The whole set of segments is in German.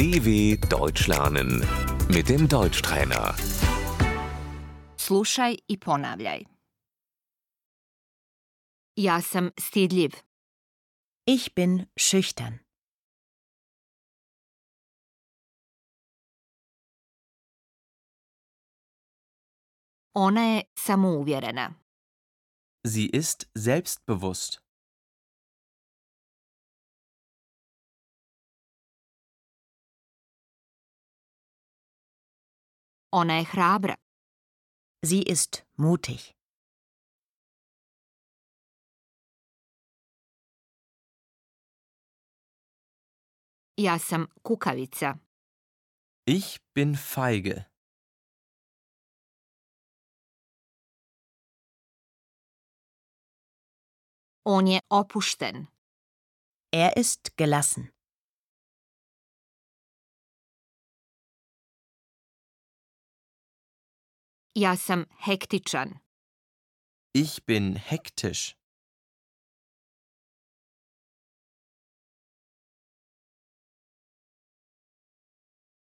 DW Deutsch lernen mit dem Deutschtrainer. Slušaj i ponavljaj. Ja sam stidljiv. Ich bin schüchtern. Ona je samouvjerena. Sie ist selbstbewusst. Ona je hrabra. Sie ist mutig. Ja sam kukavica. Ich bin feige. On je opušten. Er ist gelassen. Ja sam hektičan. Ich bin hektisch.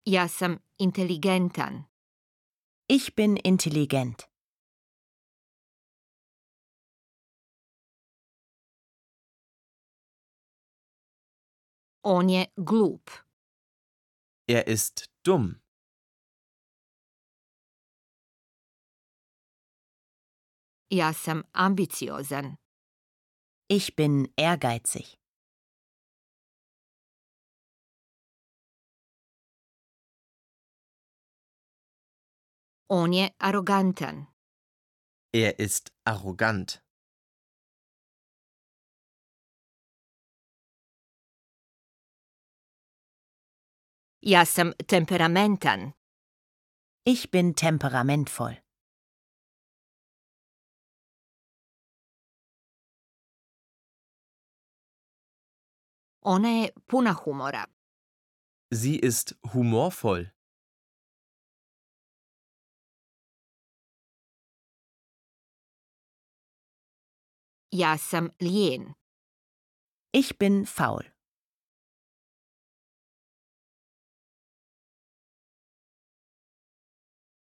Ja sam inteligentan. Ich bin intelligent. On je glup. Er ist dumm. Ja sam ambiciozan. Ich bin ehrgeizig. On je arogantan. Er ist arrogant. Ja sam temperamentan. Ich bin temperamentvoll. Ona je puna humora. Sie ist humorvoll. Ja sam lijen. Ich bin faul.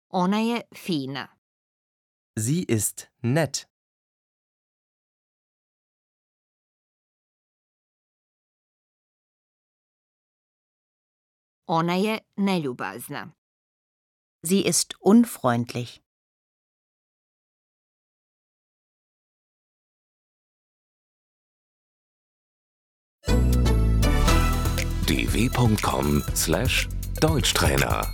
Ona je fina. Sie ist nett. Ona je neljubazna. Sie ist unfreundlich. dw.com/deutschtrainer